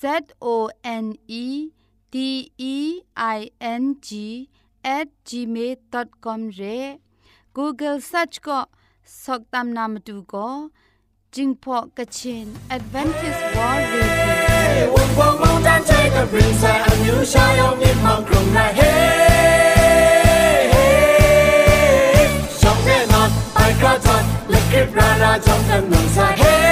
Z O N E T E I N G at gmail.com re. Google search ko nam namatu ko jingpo kachin advantage world radio wong wong mong dan chai ka bring sa ang yu sha yong mong krong na hey. Song ne not ai ka ton le ra ra jong kan nong sa hey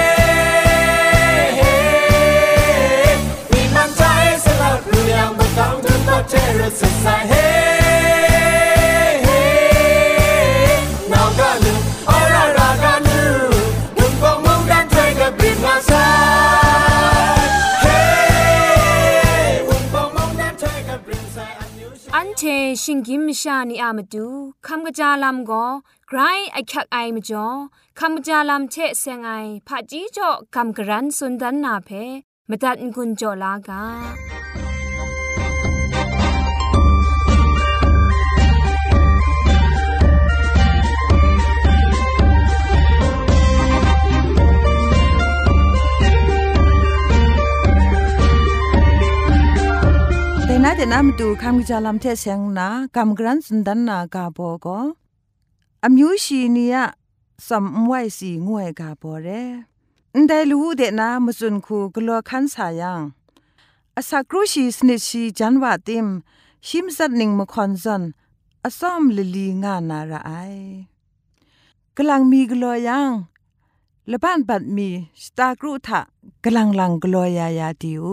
องถนนเทระสดใสเฮ เชชิงกิมชานีอามาดูคำกร นสุนดันนาเพมตัดกุญจ่อลากาแต่นาแต่นามดูคำกจาลำเทเสงนากำกรันสุนดันนากาโบก็อำยูชีนียสัมไว้สีงวยกาโบเรอันใดรู้เดนามสุนคูกลัวคันสายังอาศักรุชีสนิชีจันวาติมชิมสัดนิงมคอนซันอซ้อมลลีงานาระไอกำลังมีกลัวยังละบ้านบัดมีสตากรุทะกำลังลังกลัวยายาดิว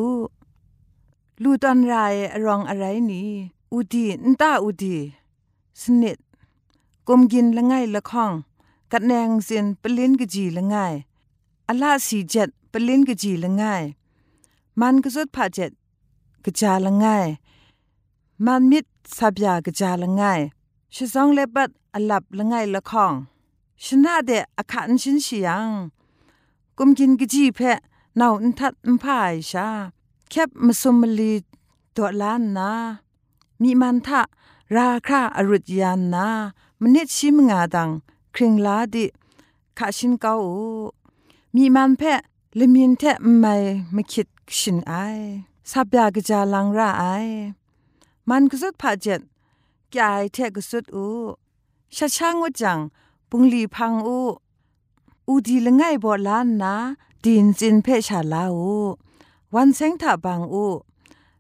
ลูตันรายรองอะไรนี่อุดีนตาอุดีสนิดกมกินละไงละข้องกัดแนงเสียนปลิ้นกะจีละไงอลาสีเจ็ดปลิ้นกะจีละไงมันก็สุดผาเจ็ดกะจาละไงมันมิดสับยากะจาละไงชิซองเลบัดอลับละไงละข้องชนะเดอคันชินเสียงกุมกินกะจีเพะนาอุนทัดมพายชา แคบมสุมลีตัวล้านนา มีมันทะราคราอรุจยานนามนิชิมงาดังคริงลาดิขาชินเกาอมีมันแพะเลมินแทะไม่ไม่คิดชินไอสับยากจาลังราไอ มันก็สุดผาเจ็ดกายแทะก็สุดอูชะช่างวจังปุงลีพังอูอูดีละไงบ่ล้านนาดินจินเพชาลาอู วันเซงถาบางอู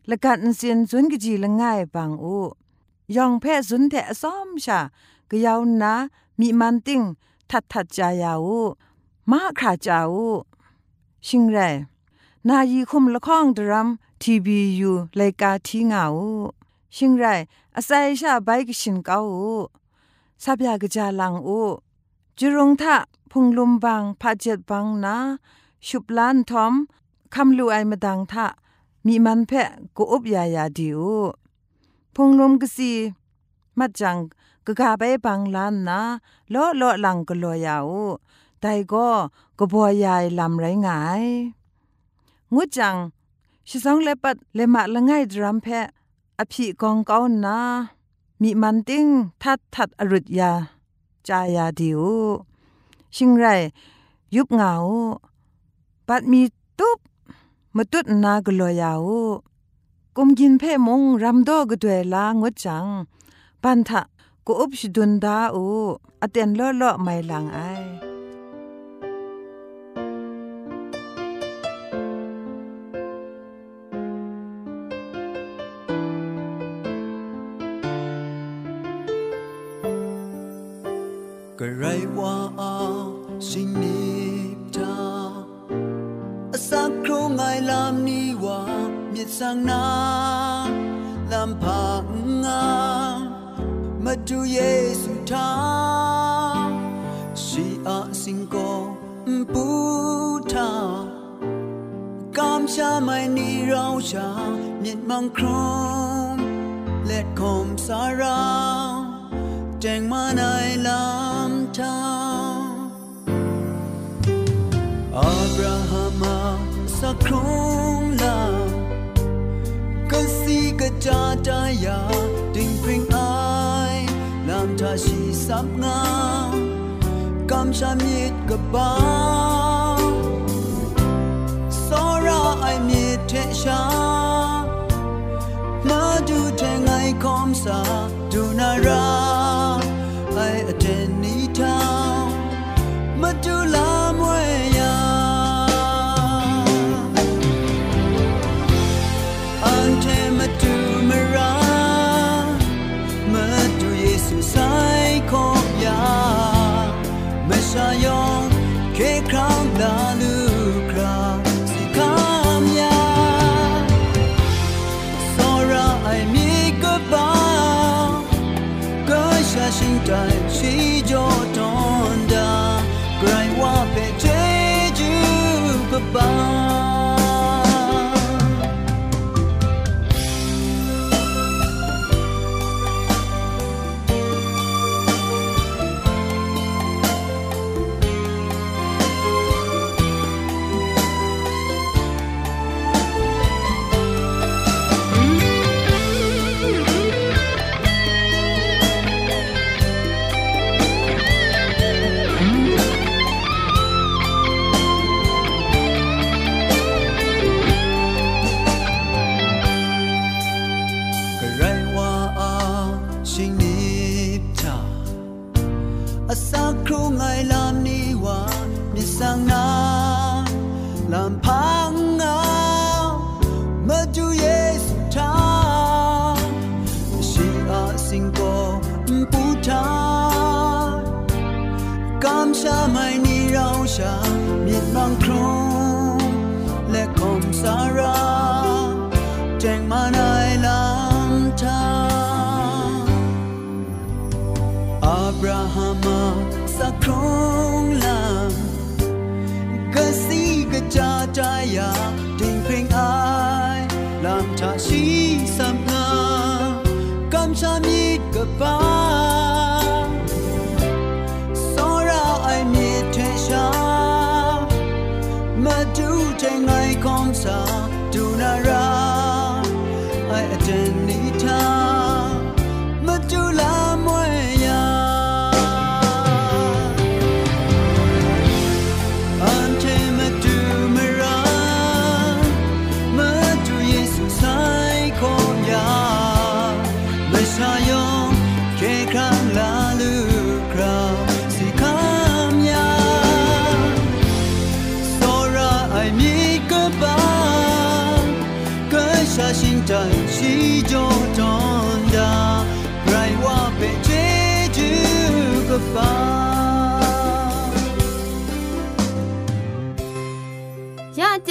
ละกันเซียนซุนกจีละง่ายบางอูยองแพ้ซุนแทะซ้อมชากะยาวนามีมันติ้งทัดทัดจายาอูมาคราจาอูชิงไรนายีคุมละข้องดรัมทีบียูไลกาทีงาูชิงไรอาศัยชาใบกชินเกาอูสับยากจาลังอูจุรงทะพุงลุมบางพาเจ็ดบางนาชุบล้านทอม คำลูไอมาดังทะมีมันเพะกูอบยายาดิวพงลมกสีมัดจังกะกาไปบังลานนะลอลอหลังก็ลัวยาวแต่ก็กบวยายลำไรงายงูจังชิสองเลปัดเลมาละไงดรัมเพะอภิกองเก้านามีมันติ้งทัดทัดอรุดยาจายาดิวชิงไรยุบเหงาปัดมีตุ๊บ มตุดนากลัวยาวกุมกินเพ่มงรำโดกด้วยลางดจัง ปันทะกูอุบชดุนดาอูอเตนเลอะเลอะไม่ลังไอ ดสังนาลำพังงามาดูเยซูทาชีอาสิงโกปูทากามชาไม่นีเราชามิดมังครมและคมสาราแจงมาในลำทาอับราฮัมาสักครุ cha cha ya tình phình ai, làm cha chỉ sắp ngã cam cha miết cả ba so ra ai miết thế cha mà du thế ngày com sa. du na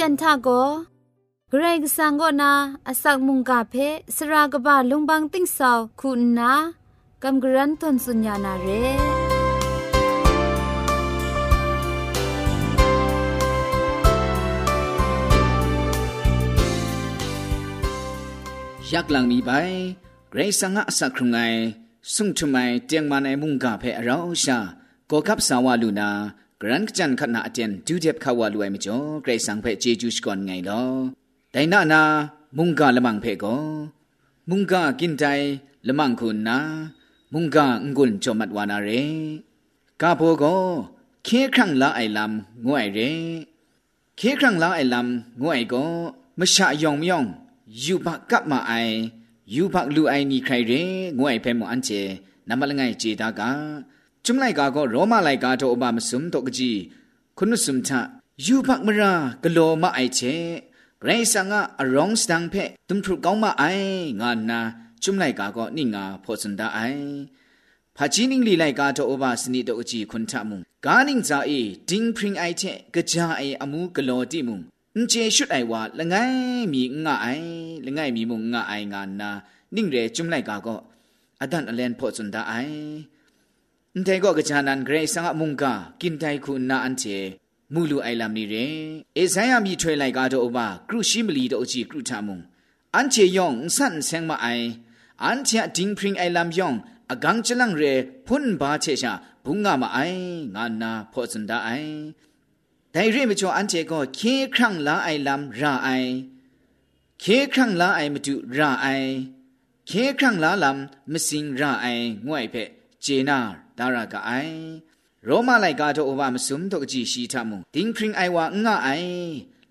จันทาโกเกรกสังก็นาอสักมุงกาเพสรากบะลุงบังติ้งสาวคุณนากำกรันทนสุญญานาเร ยักหลังมีไปเกรซังอะสักครุงไงสุงทุไมเตียงมาในมุงกาเพอเราชาก็คับสาวาลูนา กรันจันขณะเตียนดูเจ็บขาวาลูไอมจ่อเกรซังเพเจจูสก่อนไงลอแต่นานามุงกาละมังเพก็มุงกากินใจละมังคุณนามุงกางุนจอมัดวานาเรกาโพก็เคครั้งละไอลำงวยเร เคครั้งละไอลำงวยก็มชะยองมยองยูบักกับมาไอยูบักลูไอนี่ใครเรงวยเพมอันเจนำมาละไงเจตากา จุมไลกาก็โรมาไลกาโตอบามสุมตกจีคุณสุมทะยูบักมรากะโลมาไอเจไรสังอะอรองสตังเพตุมทรุกองมาไองานนาจุมไลกาก็นี่งาพอสันดาไอพ ဟာချီနင်းလီလိုက်ကားတော့အဘစနိတော့အကြည့်ခွန်ထမှုဂါနင်းဇာအေဒင်းပရင်အိုက်တဲ့ကြာအေအမှုကလောတိမှုအင်ချေရှုတ်အိုင်ဝါလငိုင်းမီငါအိုင်လငိုင်းမီမှုငါအိုင်ငါနာနင်းရဲจุမ်လိုက်ကားကောအဒန်အလန်ဖို့စွန်ဒအိုင်အ န်တေကောကကြာနန်ဂရေဆာမုန်ကာကင်တိုင်ခုနာအန်ချေမူလူအိုင်လမ်နီရဲအေဇိုင်းယာမီထွေလိုက်ကားတော့အဘကရုရှိမလီတော့အကြည့်ကရုထမှုအန်ချေယောင်ဆန်ဆန်မအိုင်အန်ချာဒင်းပရင်အိုင်လမ်ယောင်အဂန်းချလန်ရဲဖွန်ဘာချေရှာဘုံငါမအိုင်ငါနာဖို့စန်ဒအိုင်ဒိုင်ရဲမချောအန်ချေကိုခေခရန့်လာအိုင်လမ်ရာအိုင်ခေခရန့်လာအိုင်မတူရာအိုင်ခေခရန့်လာလမ်မစင်ရာအိုင်ငွိုင်ဖက်ဂျေနာ ဒါရကအိုင်ရောမလိုက်ကားတော့ဘာမစုံတော့ကြည့်ရှိထမှုတင်းပရင်အိုင်ဝါငါအိုင်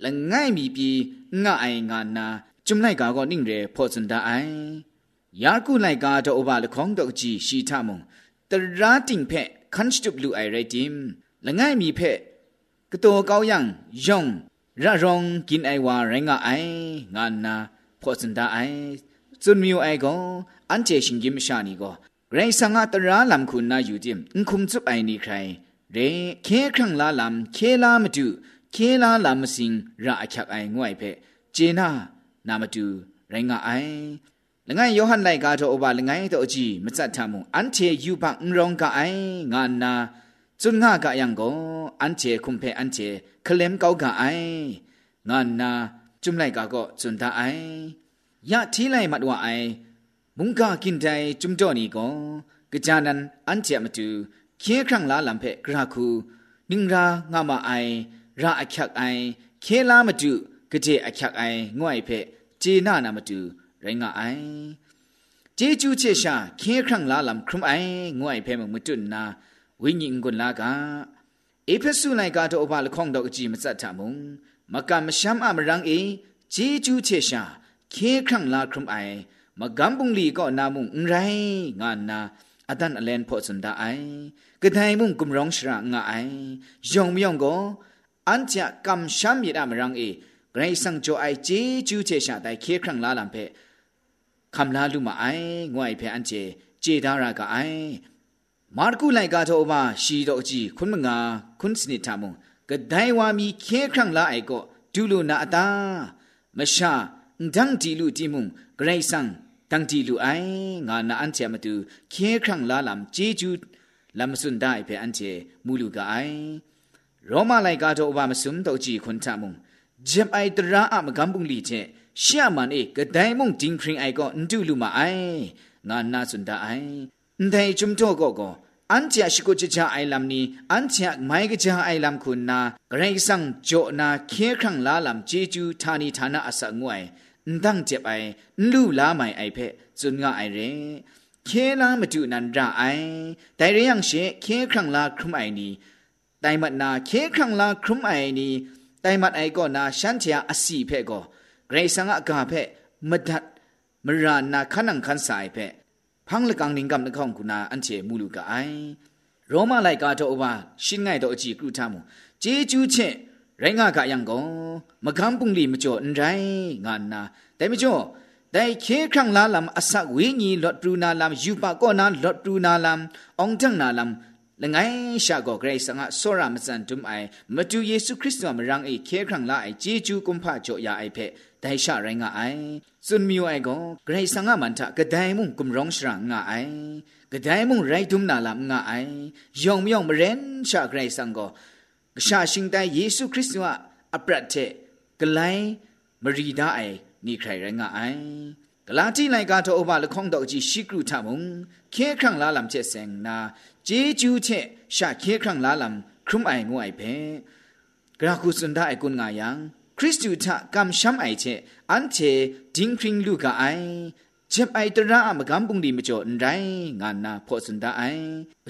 လငိုင်မီပြီးငါအိုင်ငါနာจุမ်လိုက်ကာကိုနင်းရဲဖို့စန်ဒအိုင်ယာကုလိုက်ကားတော့ဘာလခေါင်းတော့ကြည့်ရှိထမှုတရာတင်ဖက်ခန်းစတုဘလူအိုင်ရိုက်တင်လငိုင်မီဖက်ကတော်ကောင်းယံယောင်ရရောင်กินไอวาไรงะไองานาพอสันดาไอจุนมิวไอก็อันเจชิงกิมชานีก็ ไรสังะตราลำคุณนาอยู่จิมอุคุมจุบไอนี่ใครเรเคครั้งลาลำเคลามาดูเคลาลำสิงระอักไองวยเพเจนานามาดูไรงะไอလငယ်ယောဟန်လိုက်ကားတော့ဘာလငယ်တော့အကြည့်မစတ်ထမှုအန်ချေယူပါအင်ရောင်ကအိုင်ငါနာจุนงากะยังก็อันเจคุมเพอันเจเคลมเกากะไองานนาจุมไลกะก็จุนตาไอยะทีไลมัดว่าไอ มุงกากินใจจุมจ่อนี่ก็กะจานันอันเจมตุเคียครั้งลาลัมเพกราคูนิงรางามาไอราอคักไอเคลามตุกะเจอคักไอง่วยเพเจนานามตุไรงาไอเจจูเชชาเคียครั้งลาลัมครุมไอง่วยเพมมุตุนาวิญญิงกุนลากาเอเพสุไลกาโตอบาลข้องดอกจีมสัตถมุงมกะมชัมอะมรังเอเจจูเชชาเคครั้งลาครุมไอ မကမ်ပုန်လီကောနာမုံရိုင်းငါနာအတန်အလန်ဖော့စန်ဒအိုင်ကတိုင်မုံကုံရောင်ရှရာငါအိုင်ယုံမြောင်ကိုအန်ချာကမ်ရှမ်ရမရန်အေဂရိစံဂျိုအိုင်ချီကျူးချေရှာတိုင်ခေခရံလာလံဖဲခမ်လာလူမအိုင်ငွိုင်ဖဲအန်ချေခြေဒါရာကအိုင်မာကုလိုက်ကတော့မရှိတော့ကြည့်ခွန်းမငါခွန်းစနစ်ထမုံကဒိုင်ဝါမီခဲခန့်လာအိုက်ကိုဒူလိုနာအတာမရှာဒန်းတီလူတီမုံဂရိတ်ဆန် 当地路哎，我那安切么都健康拉兰解救，那么顺带陪安切母路个哎，罗马来个都把么顺道去困他们，接爱得让阿么干崩理解，下满哎个呆梦顶平哎个唔丢路嘛哎，我那顺带哎，唔太中多个个。အန်ချာရှိကိုချာအိုင်လမ်နီအန်ချာမိုင်ကချာအိုင်လမ်ခုနာဂရိတ်ဆန်ဂျိုနာခေခန့်လာလမ်ဂျေဂျူဌာနီဌာနအစငွိုင် န်တန့်ကျပိုင်လူလာမိုင်အိုက်ဖက်ဇွန်ငါအိုင်ရင်ခဲလာမတူနန္ဒအိုင်ဒိုင်ရယံရှေခဲခရံလာခရမိုင်နီတိုင်မတ်နာခဲခရံလာခရမိုင်နီတိုင်မတ်အိုက်ကောနာရှန်ချာအစီဖက်ကောဂရေဆန်ကအကာဖက်မဒတ်မရာနာခနန်ခန်ဆိုင်ဖက်ဖန်းလကန်နင်ကမ်နခေါင်ကုနာအန်ချေမူလူကအိုင်ရောမလိုက်ကားတော့ဘာရှင်းငိုက်တော့အကြည့်ကုထမှုဂျေကျူးချင်း ရိုင်းငါကယံကောမကန်းပုန်လီမကျော်အန်ရိုင်းငါနာတဲမကျော်တိုင်ခေခန့်လာလမ်အစဝိညီလော့ပရူနာလမ်ယူပါကောနာလော့ပရူနာလမ်အောင်တန်နာလမ်လငိုင်းရှာကောဂရိတ်စငါဆောရမစန်တုမိုင်မတူယေရှုခရစ်တော်မရန်အေခေခန့်လာအေဂျေဂျူကွန်ဖာကျော်ယာအိုက်ဖဲတိုင်ရှာရိုင်းငါအိုင်စွန်မီယိုအိုင်ကောဂရိတ်စငါမန်တာဂဒိုင်မုံကွန်ရောင်ရှရာငါအိုင်ဂဒိုင်မုံရိုက်တုမနာလမ်ငါအိုင်ယောင်မြောင်မရန်ရှာဂရိတ်စံကော ำละไงชาก็เกรสังะโซรามัสันตุมไอมาดูเยซูคริสต์มรังไอเคครั้งลาไอเจจูกุมพะจ่อยาไอเพไดชะไรงะไอซุนมิวไอก็เกรสังะมันทะกะไดมุงกุมร้องชรางะไอกะไดมุงไรดุมนาลำงะไอยองมยองมเรนชะเกรสังก็กะชาชิงไดเยซูคริสต์วะอปรัตเทกะไลมรีดาไอนี่ใครไรงะไอกะลาတိလိုက်ကတော့ဘာလခေါင်းတော့ကြည့်ရှိကရုထမုံခဲခန့်လာလမ်ချက်စင်နာဂျေကျူးချက်ရှာခဲခန့်လာလမ်ခရုမိုင်ငွိုင်ပဲဂရာခုစန်ဒအိုင်ကွန်ငါယံคริสตูทะกำช้ำไอเชอันเชดิงพริงลูกไอเจ็บไอตระอะมกำปุงดีมจ่อไรงานนาพอสันดาไอ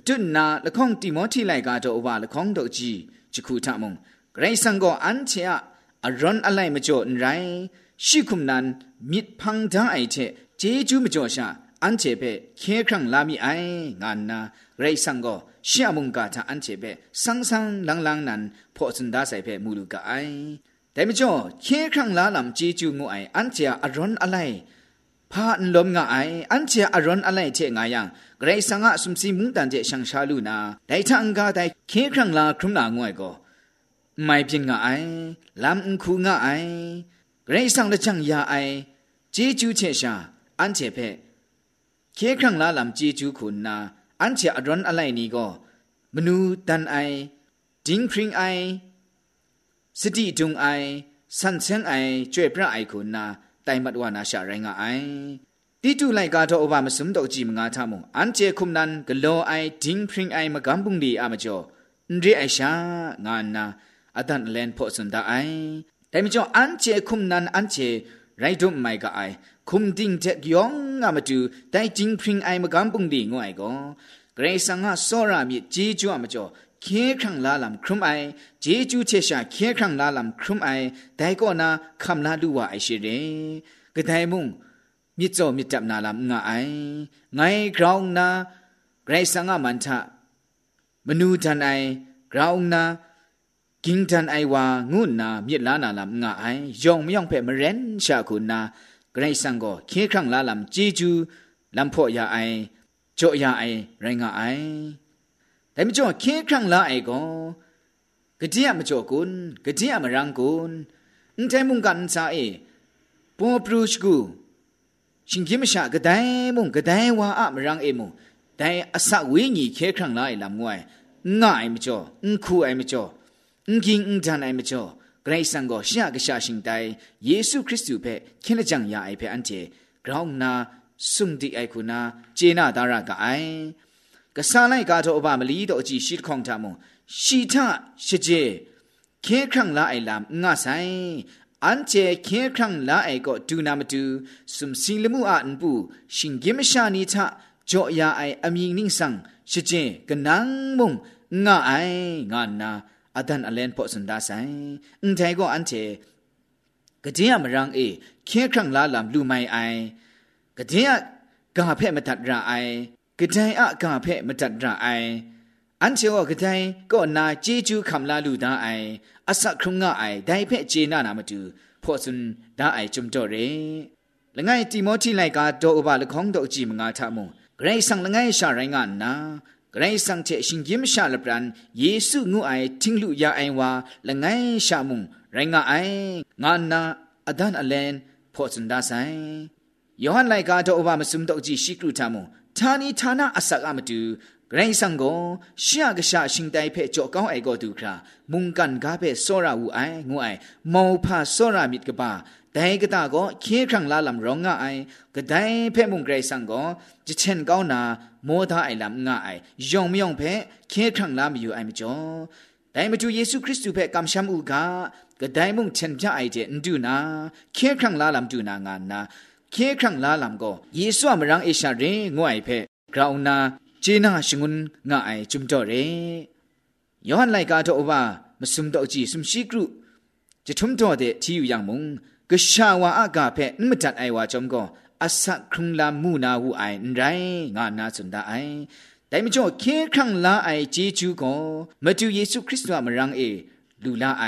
ตุนนาละข้องติโมธีไลกาโตอวาละข้องดอกจี จิคูทะมงไกรสังก็อันเชอะอรอนอะไรมจ่อไรရှိခုမနန်မြစ်ဖန်းတန်းအိုက်တဲ့ဂျေဂျူးမကျော်ရှာအန်ချေပဲခဲခန့်လာမိအိုင်ငါနာရိတ်ဆန်ကိုရှေ့မုန်ကတာအန်ချေပဲဆန်းဆန်းလန်းလန်းနန်ဖောစန်ဒါဆိုင်ပဲမူလူကအိုင်แต่ไม่จ่อเคครั้งลาลำจีจูงูไออันเจียอรอนอะไรพาอันลมงา ဂရိဆန်ငါအစမစီမုန်တန်ကျရှန်ရှာလူနာဒိုင်ချန်ကာဒိုင်ခေခရံလာခရုနာငွယ်ကိုမိုင်ပြင်းငါအိုင်လမ်ခုငါအိုင်ဂရိဆန်တချန်ယာအိုင်ဂျေဂျူးချက်ရှာအန်ချေဖဲခေခရံလာလမ်ဂျေဂျူးခုနာအန်ချေအဒရွန်အလိုက်နီကိုမနူတန်အိုင်ဒင်းခရင်အိုင်စတိတုံအိုင်ဆန်ဆန်အိုင်ကျွေပြအိုင်ခုနာတိုင်မတ်ဝါနာရှာရိုင်းငါအိုင် တိတုလိုက်ကားတော့အဘမစုံတော့ကြည့်မငါထမုံအန်ကျေခုမနန်ဂလောအိုင်ဒင်းဖရင်အိုင်မကမ်ပုန်ဒီအမကျော်အန်ရီအရှာငါနာအဒန်လန်ဖို့စန်ဒအိုင်ဒါမကျော်အန်ကျေခုမနန်အန်ကျေရိုက်ဒုမိုင်ကအိုင်ခုမဒင်းတက်ယောင်ငါမတူတိုင်ဒင်းဖရင်အိုင်မကမ်ပုန်ဒီငွိုင်ကောဂရေဆန်ငါစောရမြေဂျေဂျွအမကျော်ခေခန့်လာလမ်ခရုမိုင်ဂျေဂျူချက်ရှာခေခန့်လာလမ်ခရုမိုင်ဒိုင်ကောနာခမ်လာလူဝအိုင်ရှိတဲ့ဂဒိုင်မုံ မြစ်စုံမြစ်တပ်နာလာငါအိုင်ငိုင်း ground နာဂရိတ်ဆန်ငါမန်ထမနူတန်အိုင် ground နာကင်းတန်အိုင်ဝါငုနာမြစ်လာနာလာငါအိုင်ယောင်မြောင်ဖက်မရန်ရှာခုနာဂရိတ်ဆန်ကိုခေခန့်လာလမ်ជីဂျူလမ်ဖို့ရအိုင်ကြော့ရအိုင်ရိုင်းငါအိုင်ဒါမကြော့ခေခန့်လာအိုင်ကိုဂတိယမကြော့ကွန်ဂတိယမရန်ကွန်အန်တိုင်မုန်ကန်စာအေပေါ်ပရုရှ်ကူ ရှင်ကိမရှာဂဒိုင်မုံဂဒိုင်ဝါအမရန်အေမုံဒိုင်အစဝေညီခဲခန့်လာလာမွိုင်ငါအိမကျော်အန်ခုအိမကျော်အင်ကင်းအန်တန်အိမကျော်ဂရိတ်ဆန်ကိုရှာကရှာရှင်တိုင်ယေရှုခရစ်သူဖက်ခင်းလက်ကြံရအိဖက်အန်တီဂရောင်းနာဆုံဒီအိုင်ခုနာဂျေနာဒါရကအိုင်ကဆာလိုက်ကားတော့အပမလီတော့အကြည့်ရှိတခေါင်တာမွန်ရှီထရှကျေခဲခန့်လာအိုင်လာငါဆိုင် อันเจเคครั้งละไอก็ดูนามาดูสุมสิลมูอาอันปูชิงกิมชานิทะจ่อยาไออามิงนิ่งสังชิเจกนังมุงงาไองานนาอาดันอเลนพอสันดาไซอันไทก็อันเจกะเดียมรังเอเคครั้งละลำลูไม่ไอกะเดียกาเพะมาตัดราไอกะไดอะกาเพะมาตัดราไอ 安前我个在个那济州坎拉路达爱阿萨空个爱，但一片接纳那么多，破损达爱这么多人。另外提摩提来个多把了空到几么个他们，个人上另外下人安呐，个人上且心金下了不然，耶稣我爱听路也爱话，另外下么人个爱安呐阿丹阿 lenn 破损达塞。约翰来个多把么什么到几西库他们，他尼他那阿萨阿么多。 ဂရိုင်းဆန်ကိုရှာကရှာရှင်တိုင်ဖဲကြောကောင်းအိုက်ကိုဒုခရာမုန်ကန်ကားဖဲစောရဝူအိုင်ငုအိုင်မောဖာစောရမီကပါဒိုင်ကတာကိုခေခံလာလမ်ရောင့အိုင်ဂဒိုင်ဖဲမုန်ဂရိုင်းဆန်ကိုဂျချန်ကောင်းနာမောသားအိုင်လမ်ငါအိုင်ယုံမြုံဖဲခေခံလာမီယူအိုင်မကျော်ဒိုင်မတူယေရှုခရစ်သူဖဲကမ်ရှမ်ဥကဂဒိုင်မုန်ချန်ပြအိုင်တဲ့န်ဒူနာခေခံလာလမ်ဒူနာငါနာခေခံလာလမ်ကိုယေရှုအမရန်အေရှာရင်ငွိုင်ဖဲဂရောင်နာ จนาชงุนงาไอจุมจ่อเรยอหันไลกาโตอบามสุมตอจีสุมชีกรุจะทุมจ่อเดที่อยู่อย่างมุงกชาวาอากาเพนมจัดไอวาจอมก็อาศักครุงลามูนาหูไอนไรงานาสุนดาไอแต่ไม่จ่อเคครั้งลาไอเจจูก็มาดูเยซูคริสต์ว่ามารังเอลูลาไอ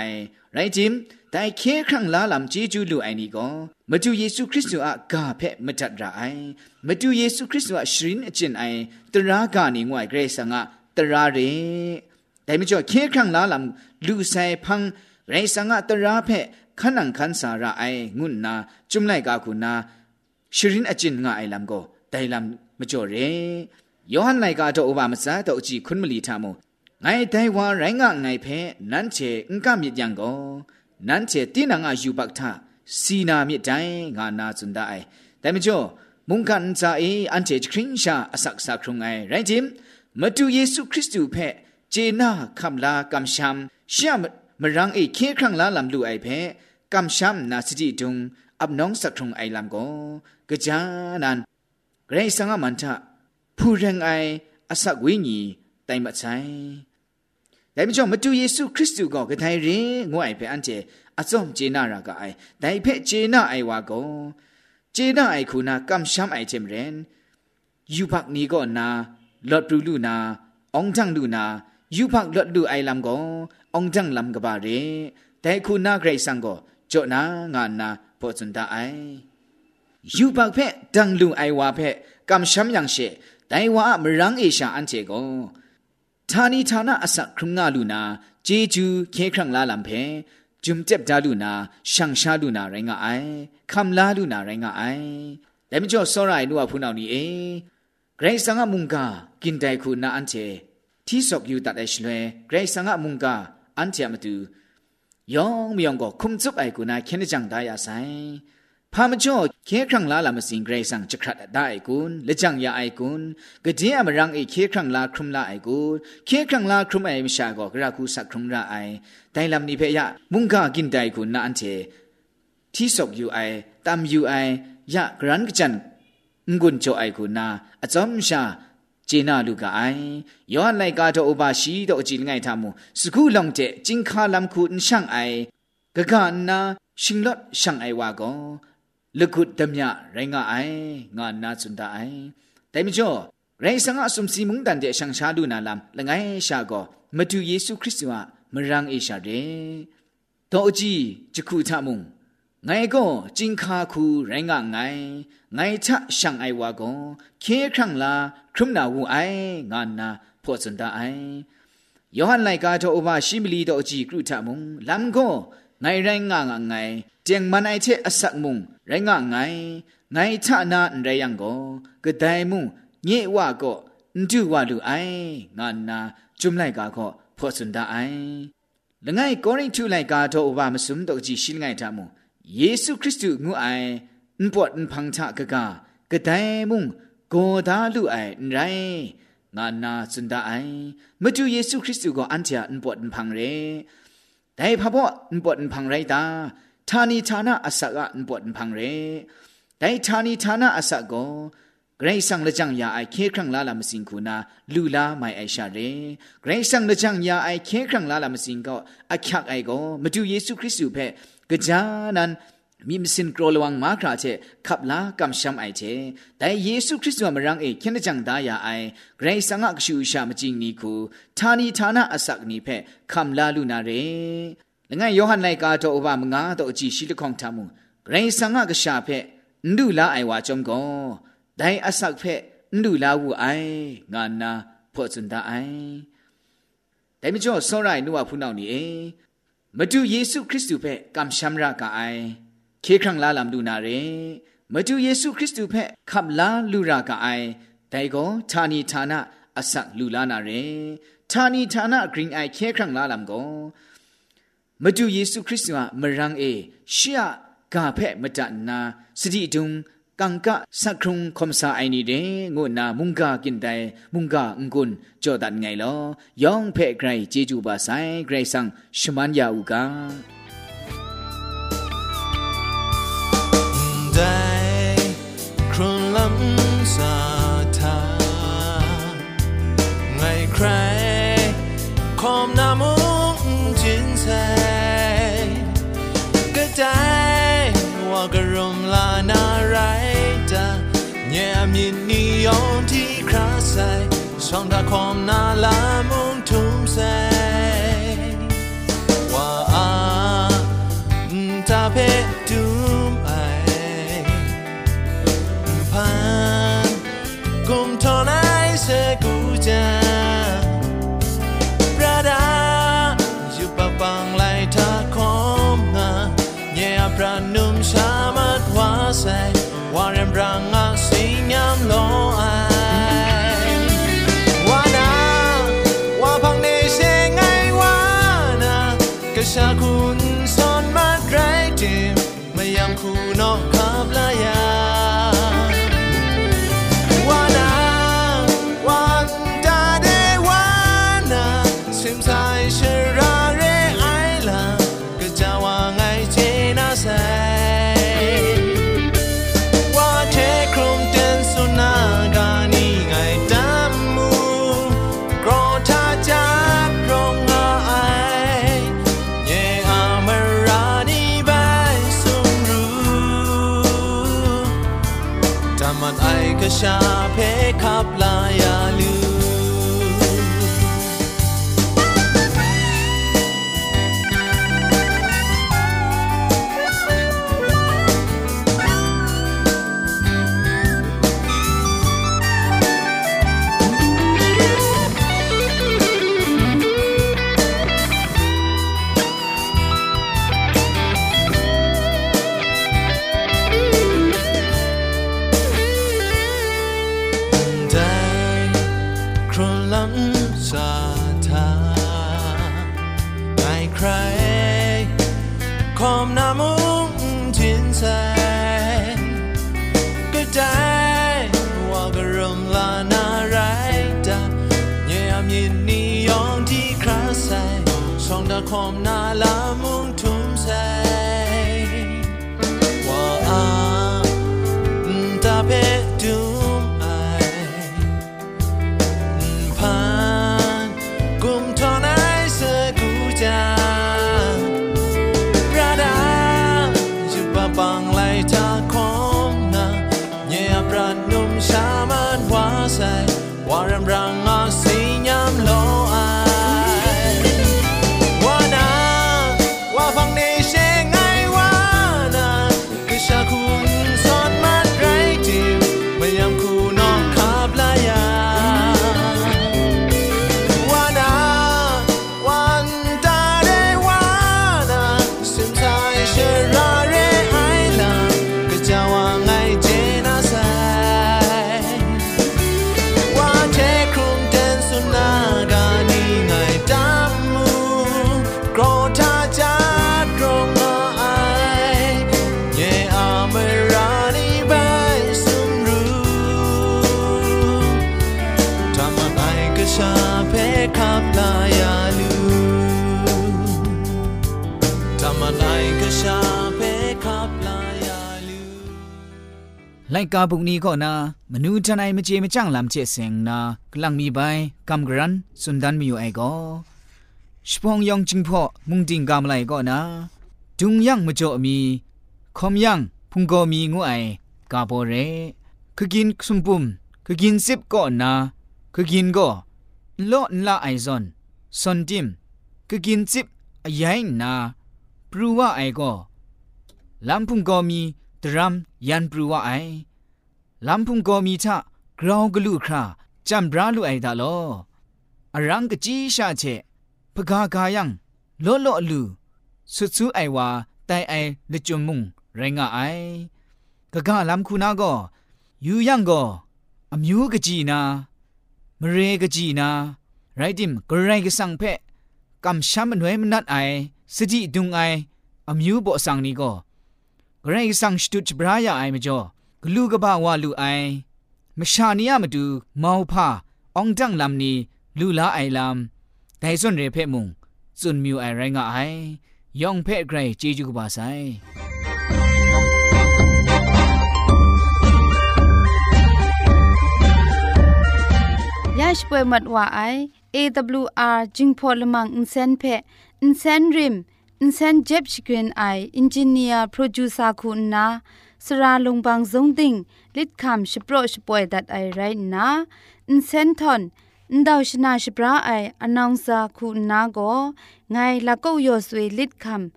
ไรจิม တိုင်ခဲခန့်လာလမ်ဂျေဂျူးလူအိုင်နီကောမတူယေရှုခရစ်တုအဂါဖက်မတတ်ရအိုင်မတူယေရှုခရစ်တုအရှရင်အကျင်အိုင်တရာဂါနေငွိုင်ဂရေဆာငါတရာရဲတိုင်မကျော်ခဲခန့်လာလမ်လူဆိုင်ဖန်းဂရေဆာငါတရာဖက်ခနန်ခန်စာရအိုင်ငုနာจุမ်လိုက်ကာခုနာရှရင်အကျင်ငါအိုင်လမ်ကိုတိုင်လမ်မကျော်ရဲယောဟန်လိုက်ကာတော့ဥပမစားတော့အကြည့်ခွန်းမလီထမုံငိုင်တိုင်ဝါရိုင်းငါငိုင်ဖဲနန်းချေအင်ကမြစ်ကြံကော နန်းချေတင်းနာငါယူဘတ်တာစီနာမြစ်တိုင်းငါနာစွန်ဒိုင်ဒါမကျော်မုန်ကန်စာအေအန်ချေခရင်ရှာအဆက်ဆက်ခုံငိုင်ရိုင်းချင်းမတူယေရှုခရစ်တုဖက်ဂျေနာကမ်လာကမ်ရှမ်ရှမ်မရန်းအေခေခန့်လာလမ်လူအိုင်ဖက်ကမ်ရှမ်နာစတီတုံအပနောင်းစခုံအိုင်လမ်ကိုကြာနန်ဂရိတ်စံငါမန်တာဖူရင်အိုင်အဆက်ဝင်းကြီးတိုင်မဆိုင် ဒါမကျော်မတူယေရှုခရစ်တုကိုဂထိုင်ရင်ငွအိုင်ဖက်အန်ချေအစုံဂျေနာရာကအိုင်ဒိုင်ဖက်ဂျေနာအိုင်ဝါကိုဂျေနာအိုင်ခုနာကမ်ရှမ်အိုင်ချင်ရင်ယူဖက်နီကိုနာလော့ပလူလူနာအောင်ဂျန်လူနာယူဖက်လော့လူအိုင်လမ်ကိုအောင်ဂျန်လမ်ကပါရေဒိုင်ခုနာဂရိတ်ဆန်ကိုဂျောနာငါနာပေါ်စန်တာအိုင်ယူဖက်ဖက်ဒန်လူအိုင်ဝါဖက်ကမ်ရှမ်ယန်ရှေတိုင်ဝါမရန်းအေရှာအန်ချေကို ဌာနီဌာနအစခရုငါလူနာဂျေဂျူခေခရံလာလမ်ဖေဂျုံတက်ဒါလူနာရှန်ရှာလူနာရိုင်းကအိုင်ခမ်လာလူနာရိုင်းကအိုင်ဒါမကျော်စောရိုင်နုဝဖူနောင်နီအေဂရိတ်ဆန်ငါမုန်ကာကင်တိုင်ခုနာအန်ချေတီဆော့ယူတတ်တဲ့ရှလွဲဂရိတ်ဆန်ငါမုန်ကာအန်ချေမတူယောင်မြောင်ကိုခုံစုပ်အိုက်ကူနာခဲနကြံဒါရဆိုင် พามจ่อเคครั้งลาลามสิงเกรซังจะครัดได้กุนและจังยาไอกุนกะเดียมรังไอเคครั้งลาครุมลาไอกุนเคครั้งลาครุมไอมชาก็กระคูสักครุมราไอไดลำนี้เพยะมุงกากินไดกุนนาอันเทที่ศกอยู่ไอตามอยู่ไอยะกรันกจันงุนโจไอกุนนาอจอมชาเจนาลูกไอย้อนไลกาโตอบาชีโตจิลไงทามูสกุลองเจจิงคาลำคูนช่างไอกะกานาชิงลอดช่างไอวาก็ လကုတ်တမြရိုင်းငါအိုင်ငါနာစွန်တာအိုင်တိုင်မကျော်ရိုင်းစငါအစုံစီမုန်တန်တဲ့ရှန်ရှာလူနာလမ်လငိုင်းရှာကောမတူယေရှုခရစ်တုဟာမရန်းအေရှာတဲ့တော့အကြီးဂျခုထမုံငိုင်ကောจิงခါခုရိုင်းငါငိုင်ငိုင်ချရှန်အိုင်ဝါကောခေခန့်လာခရုမနာဝူအိုင်ငါနာဖောစွန်တာအိုင်ယောဟန်လိုက်ကားတော့အဘရှိမလီတော့အကြီးကရုထမုံလမ်ကောငိုင်ရိုင်းငါငါငိုင် เจียงมันไอเชอสักมุงไรงะไงไงชะนาไรยังก็กะไดมุงเงี้ยวะก็นดูวะลูไองานนาจุมไลกาก็พอสุนดาไอละไงกอริทูไลกาโตอบามสุมตกจีชิลไงทามุเยซูคริสต์งูไอန်ပွတ်န်ဖန်ချကကကတိုင်မုံကိုဒါလူအိုင်ရိုင်းငါနာစန်ဒအိုင်မတူယေရှုခရစ်သူကိုအန်ချာန်ပွတ်န်ဖန်ရဲဒိုင်ဖဘောန်ပွတ်န်ဖန်ရိုက်တာ ทานีทานะอสักะนปวดพังเรแต่ทานีทานะอสักก็เกรซังละจังยาไอเคครั้งลาลามสิงคูนาลูลาไม่ไอชาเรเกรซังละจังยาไอเคครั้งลาลามสิงก็อักยักไอก็มาดูเยซูคริสต์เพกจานันมีมสินกรอลวังมาคราเชขับลากำช้ำไอเชแต่เยซูคริสต์ว่ามารังเอเคนจังดายาไอเกรซังอักชูชามจิงนีคูทานีทานะอสักนีเพคำลาลูนาเร လငယ်ယောဟန်လိုက်ကားတော့ဘာမငါတော့အကြည့်ရှိလခေါင်ထမှုဂရိဆန်ငါကရှာဖက်နုလာအိုင်ဝါကြုံကောဒိုင်အဆက်ဖက်နုလာဝူအိုင်ငါနာဖောစန်ဒအိုင်ဒိုင်မကျော်စောရိုင်နုဝဖူးနောက်နေမတူယေရှုခရစ်တုဖက်ကမ်ရှမ်ရာကအိုင်ခေခရံလာလမ်လူနာရေမတူယေရှုခရစ်တုဖက်ခပ်လာလူရာကအိုင်ဒိုင်ကိုဌာနီဌာနအဆက်လူလာနာရေဌာနီဌာနဂရင်းအိုင်ခေခရံလာလမ်ကို မတူယေရှုခရစ်တုဟာမရန်အေရှီယဂါဖက်မတနာစတိတုံကန်ကစခရုံခ ோம் စာအိုင်နီတဲ့ငိုနာမုန်ကာကင်တိုင်မုန်ကာငွန်းကြောဒန်ငိုင်လောယောင်ဖက်ဂရိုင်ဂျေဂျူပါဆိုင်ဂရိတ်ဆန်ရှမန်ယာဥကာဒိုင် ညံမြင့်နီယွန်တီခရဆိုင်ဆောင်တာခွန်နာလာမုန်ထုံဆိုင် ชาเพคับ 我，哇然让、啊、 รายกาบุกนี้ก็นามนูจันไอมเจมจ้างลำเจเซงนากลังมีใบกำกรันสุนดันมีอยู่ไอ้ก็ชพงยองจิงพอมุงดิงกำไรก็นาจุงยังมจ่อมีคอมยังพุงก็มีงูไอ้กาโบเรคือกินสุมปุ่มคือกินซิบก็นาคือกินก็โลนละไอซอนซอนจิมคือกินซิบยัยนาปรูว่าไอ้ก็ลำพุงก็มี ทะกราวกลุคราจำบราลุไอดาลออรังกจีชาเชพกากายังโลโลอลูสุดซูไอวาไตไอเลจุมุงไรงะไอกะกะลำคูนาก็ยูยังก็อมิวกจีนามเรกจีนาไรดิมกระไรกสังเพกำช้ำนวยมนัดไอสติดุงไออมิวบ่สังนี้ก็ กระไรกสังสตุจบรายาไอมจ่อกลูกบ้าวาลูไอมชานียมาดูมาวพาองจังลำนี้ลูลาไอลำแต่ส่วนเรเพมุงส่วนมิวไอไรงะไอยองเพไกรจีจูกบาไซยาชป่วยมัดว่าไอ AWR จิงพอลมังอินเซนเพอินเซนริม อินเซนเจ็บชกรีนไออินจิเนียร์โปรดิวซาคุณนาสราลงบางซง